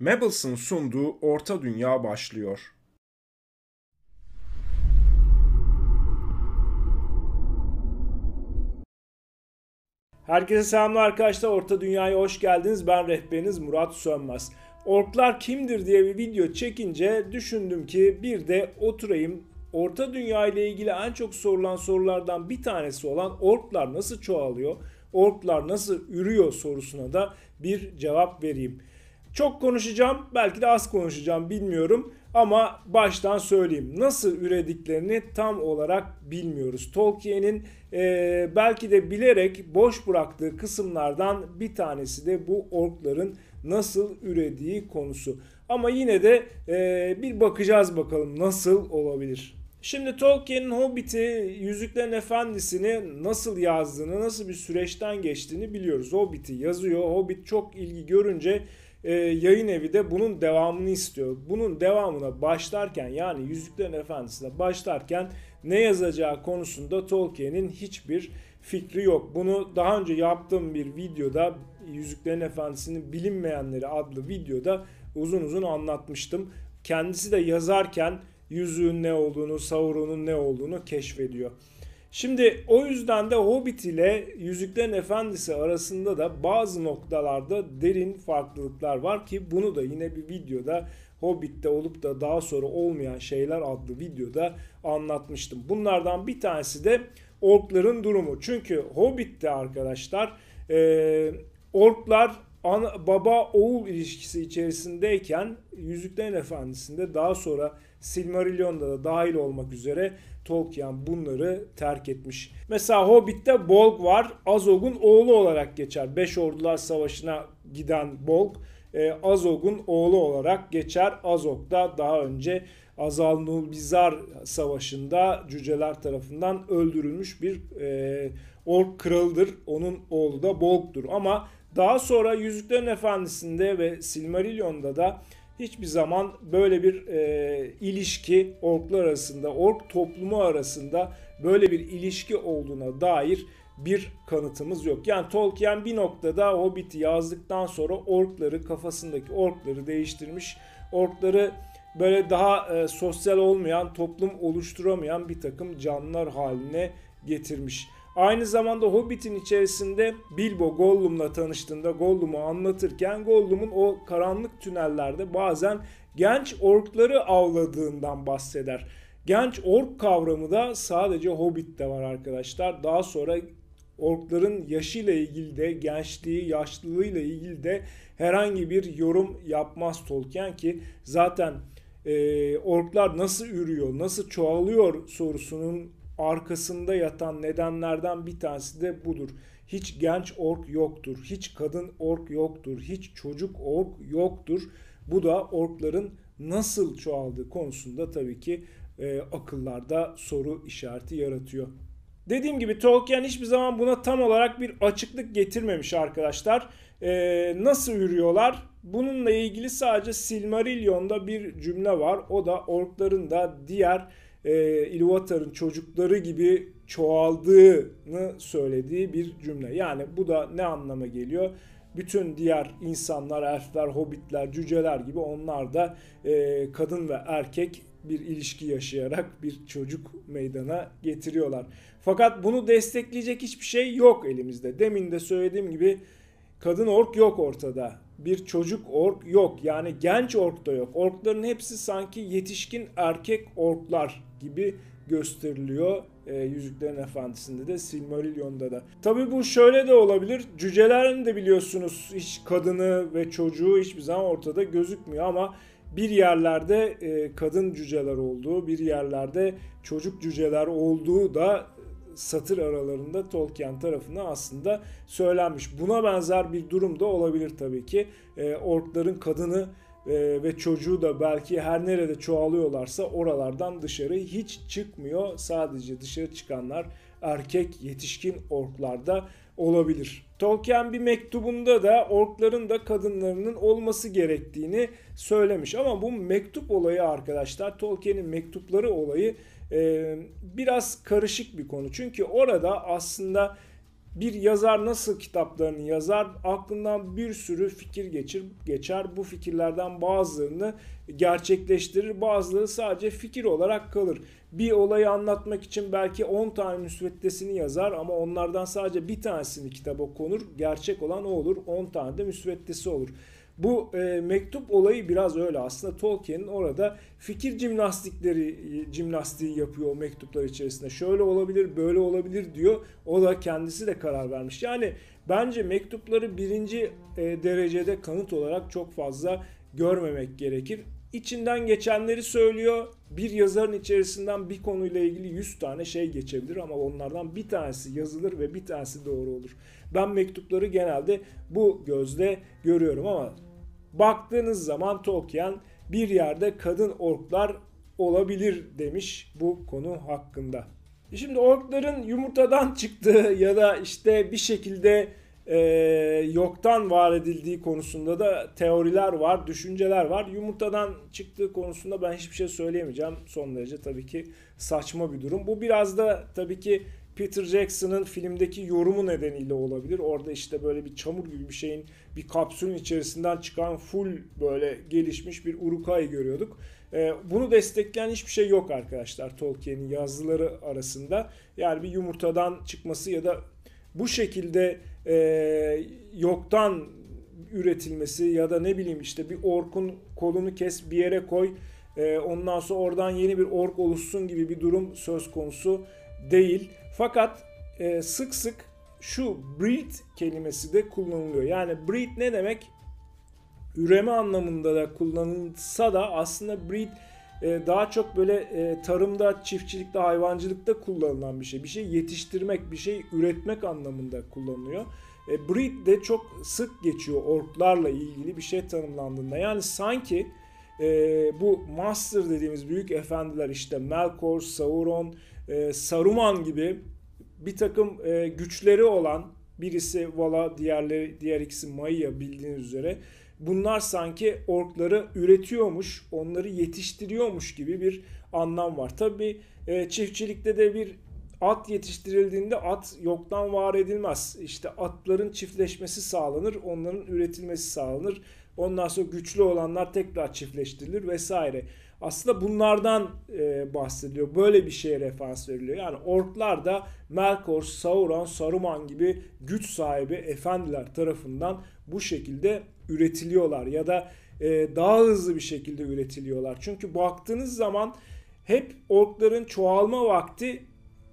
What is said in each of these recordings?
Mabels'ın sunduğu Orta Dünya başlıyor. Herkese selamlar arkadaşlar. Orta Dünya'ya hoş geldiniz. Ben rehberiniz Murat Sönmez. Orklar kimdir diye bir video çekince düşündüm ki bir de oturayım Orta Dünya ile ilgili en çok sorulan sorulardan bir tanesi olan orklar nasıl çoğalıyor, orklar nasıl ürüyor sorusuna da bir cevap vereyim. Çok konuşacağım, belki de az konuşacağım bilmiyorum ama baştan söyleyeyim. Nasıl ürediklerini tam olarak bilmiyoruz. Tolkien'in e, belki de bilerek boş bıraktığı kısımlardan bir tanesi de bu orkların nasıl ürediği konusu. Ama yine de e, bir bakacağız bakalım nasıl olabilir. Şimdi Tolkien'in Hobbit'i, Yüzüklerin Efendisi'ni nasıl yazdığını, nasıl bir süreçten geçtiğini biliyoruz. Hobbit'i yazıyor. Hobbit çok ilgi görünce e, yayın evi de bunun devamını istiyor. Bunun devamına başlarken yani Yüzüklerin Efendisi'ne başlarken ne yazacağı konusunda Tolkien'in hiçbir fikri yok. Bunu daha önce yaptığım bir videoda Yüzüklerin Efendisi'nin bilinmeyenleri adlı videoda uzun uzun anlatmıştım. Kendisi de yazarken yüzüğün ne olduğunu, Sauron'un ne olduğunu keşfediyor. Şimdi o yüzden de Hobbit ile Yüzüklerin Efendisi arasında da bazı noktalarda derin farklılıklar var ki bunu da yine bir videoda Hobbit'te olup da daha sonra olmayan şeyler adlı videoda anlatmıştım. Bunlardan bir tanesi de orkların durumu. Çünkü Hobbit'te arkadaşlar e, orklar ana, baba oğul ilişkisi içerisindeyken Yüzüklerin Efendisi'nde daha sonra Silmarillion'da da dahil olmak üzere Tolkien bunları terk etmiş. Mesela Hobbit'te Bolg var. Azog'un oğlu olarak geçer. Beş Ordular Savaşı'na giden Bolg e, Azog'un oğlu olarak geçer. Azog da daha önce Azal Nulbizar Savaşı'nda cüceler tarafından öldürülmüş bir e, ork kralıdır. Onun oğlu da Bolg'dur. Ama daha sonra Yüzüklerin Efendisi'nde ve Silmarillion'da da hiçbir zaman böyle bir e, ilişki orklar arasında, ork toplumu arasında böyle bir ilişki olduğuna dair bir kanıtımız yok. Yani Tolkien bir noktada Hobbit'i yazdıktan sonra orkları, kafasındaki orkları değiştirmiş. Orkları böyle daha e, sosyal olmayan, toplum oluşturamayan bir takım canlılar haline getirmiş. Aynı zamanda Hobbit'in içerisinde Bilbo Gollum'la tanıştığında Gollum'u anlatırken Gollum'un o karanlık tünellerde bazen genç orkları avladığından bahseder. Genç ork kavramı da sadece Hobbit'te var arkadaşlar. Daha sonra orkların yaşıyla ilgili de gençliği, yaşlılığıyla ilgili de herhangi bir yorum yapmaz Tolkien ki zaten e, orklar nasıl ürüyor, nasıl çoğalıyor sorusunun arkasında yatan nedenlerden bir tanesi de budur. Hiç genç ork yoktur, hiç kadın ork yoktur, hiç çocuk ork yoktur. Bu da orkların nasıl çoğaldığı konusunda tabii ki e, akıllarda soru işareti yaratıyor. Dediğim gibi Tolkien hiçbir zaman buna tam olarak bir açıklık getirmemiş arkadaşlar. Ee, nasıl yürüyorlar? Bununla ilgili sadece Silmarillion'da bir cümle var. O da orkların da diğer e, Ilúvatar'ın çocukları gibi çoğaldığını söylediği bir cümle. Yani bu da ne anlama geliyor? Bütün diğer insanlar, elfler, hobbitler, cüceler gibi onlar da e, kadın ve erkek bir ilişki yaşayarak bir çocuk meydana getiriyorlar. Fakat bunu destekleyecek hiçbir şey yok elimizde. Demin de söylediğim gibi kadın ork yok ortada. Bir çocuk ork yok. Yani genç ork da yok. Orkların hepsi sanki yetişkin erkek orklar gibi gösteriliyor e, Yüzüklerin Efendisi'nde de Silmarillion'da da. Tabi bu şöyle de olabilir. Cücelerin de biliyorsunuz hiç kadını ve çocuğu hiçbir zaman ortada gözükmüyor ama bir yerlerde e, kadın cüceler olduğu, bir yerlerde çocuk cüceler olduğu da satır aralarında Tolkien tarafından aslında söylenmiş. Buna benzer bir durum da olabilir tabii ki. E, orkların kadını e, ve çocuğu da belki her nerede çoğalıyorlarsa oralardan dışarı hiç çıkmıyor. Sadece dışarı çıkanlar erkek yetişkin orklarda olabilir. Tolkien bir mektubunda da orkların da kadınlarının olması gerektiğini söylemiş. Ama bu mektup olayı arkadaşlar Tolkien'in mektupları olayı e, biraz karışık bir konu. Çünkü orada aslında bir yazar nasıl kitaplarını yazar? Aklından bir sürü fikir geçir, geçer. Bu fikirlerden bazılarını gerçekleştirir. Bazıları sadece fikir olarak kalır. Bir olayı anlatmak için belki 10 tane müsveddesini yazar ama onlardan sadece bir tanesini kitaba konur. Gerçek olan o olur. 10 tane de müsveddesi olur. Bu e, mektup olayı biraz öyle. Aslında Tolkien'in orada fikir jimnastikleri jimnastiği yapıyor o mektuplar içerisinde. Şöyle olabilir, böyle olabilir diyor. O da kendisi de karar vermiş. Yani bence mektupları birinci e, derecede kanıt olarak çok fazla görmemek gerekir. İçinden geçenleri söylüyor. Bir yazarın içerisinden bir konuyla ilgili 100 tane şey geçebilir ama onlardan bir tanesi yazılır ve bir tanesi doğru olur. Ben mektupları genelde bu gözle görüyorum ama baktığınız zaman Tolkien bir yerde kadın orklar olabilir demiş bu konu hakkında. Şimdi orkların yumurtadan çıktığı ya da işte bir şekilde e, yoktan var edildiği konusunda da teoriler var, düşünceler var. Yumurtadan çıktığı konusunda ben hiçbir şey söyleyemeyeceğim. Son derece tabii ki saçma bir durum. Bu biraz da tabii ki Peter Jackson'ın filmdeki yorumu nedeniyle olabilir. Orada işte böyle bir çamur gibi bir şeyin bir kapsülün içerisinden çıkan full böyle gelişmiş bir Urukay görüyorduk. Ee, bunu destekleyen hiçbir şey yok arkadaşlar Tolkien'in yazıları arasında. Yani bir yumurtadan çıkması ya da bu şekilde e, yoktan üretilmesi ya da ne bileyim işte bir orkun kolunu kes bir yere koy e, ondan sonra oradan yeni bir ork oluşsun gibi bir durum söz konusu değil. Fakat e, sık sık şu breed kelimesi de kullanılıyor. Yani breed ne demek? Üreme anlamında da kullanılsa da aslında breed daha çok böyle e, tarımda, çiftçilikte, hayvancılıkta kullanılan bir şey. Bir şey yetiştirmek, bir şey üretmek anlamında kullanılıyor. E, breed de çok sık geçiyor orklarla ilgili bir şey tanımlandığında. Yani sanki e, bu master dediğimiz büyük efendiler işte Melkor, Sauron, e, Saruman gibi bir takım e, güçleri olan birisi Vala, diğerleri diğer ikisi Maya bildiğiniz üzere bunlar sanki orkları üretiyormuş, onları yetiştiriyormuş gibi bir anlam var. Tabi e, çiftçilikte de bir at yetiştirildiğinde at yoktan var edilmez. İşte atların çiftleşmesi sağlanır, onların üretilmesi sağlanır. Ondan sonra güçlü olanlar tekrar çiftleştirilir vesaire. Aslında bunlardan e, bahsediliyor. Böyle bir şeye referans veriliyor. Yani orklar da Melkor, Sauron, Saruman gibi güç sahibi efendiler tarafından bu şekilde üretiliyorlar ya da e, daha hızlı bir şekilde üretiliyorlar. Çünkü baktığınız zaman hep orkların çoğalma vakti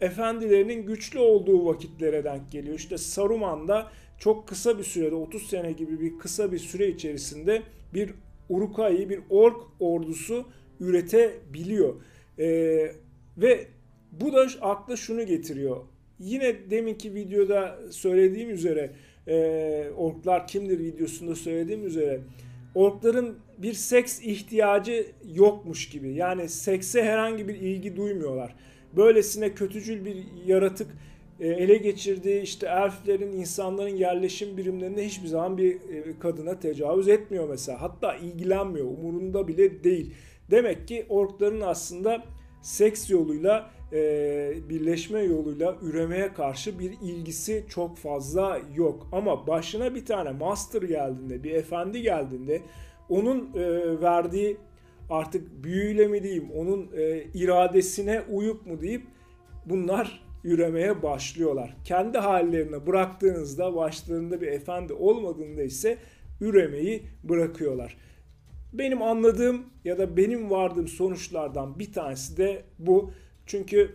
efendilerinin güçlü olduğu vakitlere denk geliyor. İşte Saruman da çok kısa bir sürede 30 sene gibi bir kısa bir süre içerisinde bir Urukayı, bir ork ordusu üretebiliyor. Ee, ve bu da akla şunu getiriyor. Yine deminki videoda söylediğim üzere e, orklar kimdir videosunda söylediğim üzere orkların bir seks ihtiyacı yokmuş gibi. Yani sekse herhangi bir ilgi duymuyorlar. Böylesine kötücül bir yaratık e, ele geçirdiği işte elflerin, insanların yerleşim birimlerinde hiçbir zaman bir e, kadına tecavüz etmiyor mesela. Hatta ilgilenmiyor, umurunda bile değil. Demek ki orkların aslında seks yoluyla e, birleşme yoluyla üremeye karşı bir ilgisi çok fazla yok. Ama başına bir tane master geldiğinde, bir efendi geldiğinde onun e, verdiği artık büyüyle mi diyeyim, onun e, iradesine uyup mu deyip bunlar üremeye başlıyorlar. Kendi hallerine bıraktığınızda başlarında bir efendi olmadığında ise üremeyi bırakıyorlar. Benim anladığım ya da benim vardığım sonuçlardan bir tanesi de bu. Çünkü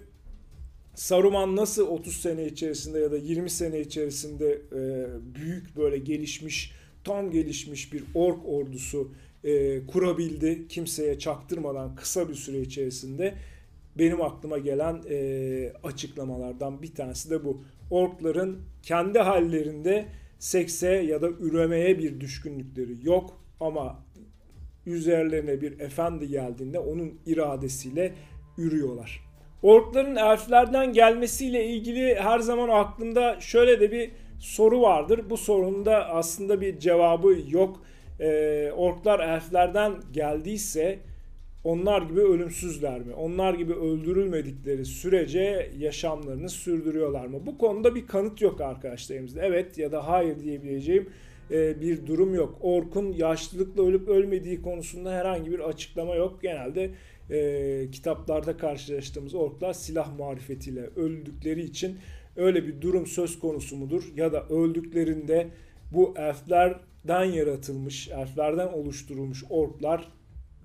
Saruman nasıl 30 sene içerisinde ya da 20 sene içerisinde e, büyük böyle gelişmiş, tam gelişmiş bir ork ordusu e, kurabildi kimseye çaktırmadan kısa bir süre içerisinde benim aklıma gelen e, açıklamalardan bir tanesi de bu. Orkların kendi hallerinde sekse ya da üremeye bir düşkünlükleri yok ama üzerlerine bir efendi geldiğinde onun iradesiyle ürüyorlar. Orkların elflerden gelmesiyle ilgili her zaman aklımda şöyle de bir soru vardır. Bu sorunun da aslında bir cevabı yok. Ee, orklar elflerden geldiyse onlar gibi ölümsüzler mi? Onlar gibi öldürülmedikleri sürece yaşamlarını sürdürüyorlar mı? Bu konuda bir kanıt yok arkadaşlarımızda. Evet ya da hayır diyebileceğim e, bir durum yok. Orkun yaşlılıkla ölüp ölmediği konusunda herhangi bir açıklama yok. Genelde e, kitaplarda karşılaştığımız orklar silah marifetiyle öldükleri için öyle bir durum söz konusu mudur? Ya da öldüklerinde bu elflerden yaratılmış, elflerden oluşturulmuş orklar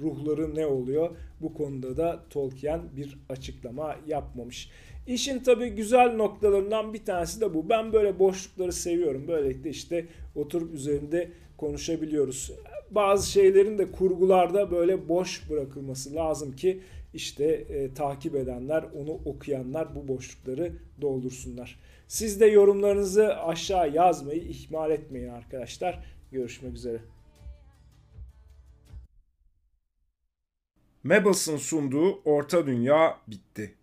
ruhları ne oluyor? Bu konuda da Tolkien bir açıklama yapmamış. İşin tabi güzel noktalarından bir tanesi de bu. Ben böyle boşlukları seviyorum. Böylelikle işte oturup üzerinde konuşabiliyoruz. Bazı şeylerin de kurgularda böyle boş bırakılması lazım ki işte e, takip edenler, onu okuyanlar bu boşlukları doldursunlar. Siz de yorumlarınızı aşağı yazmayı ihmal etmeyin arkadaşlar. Görüşmek üzere. Mabels'ın sunduğu Orta Dünya bitti.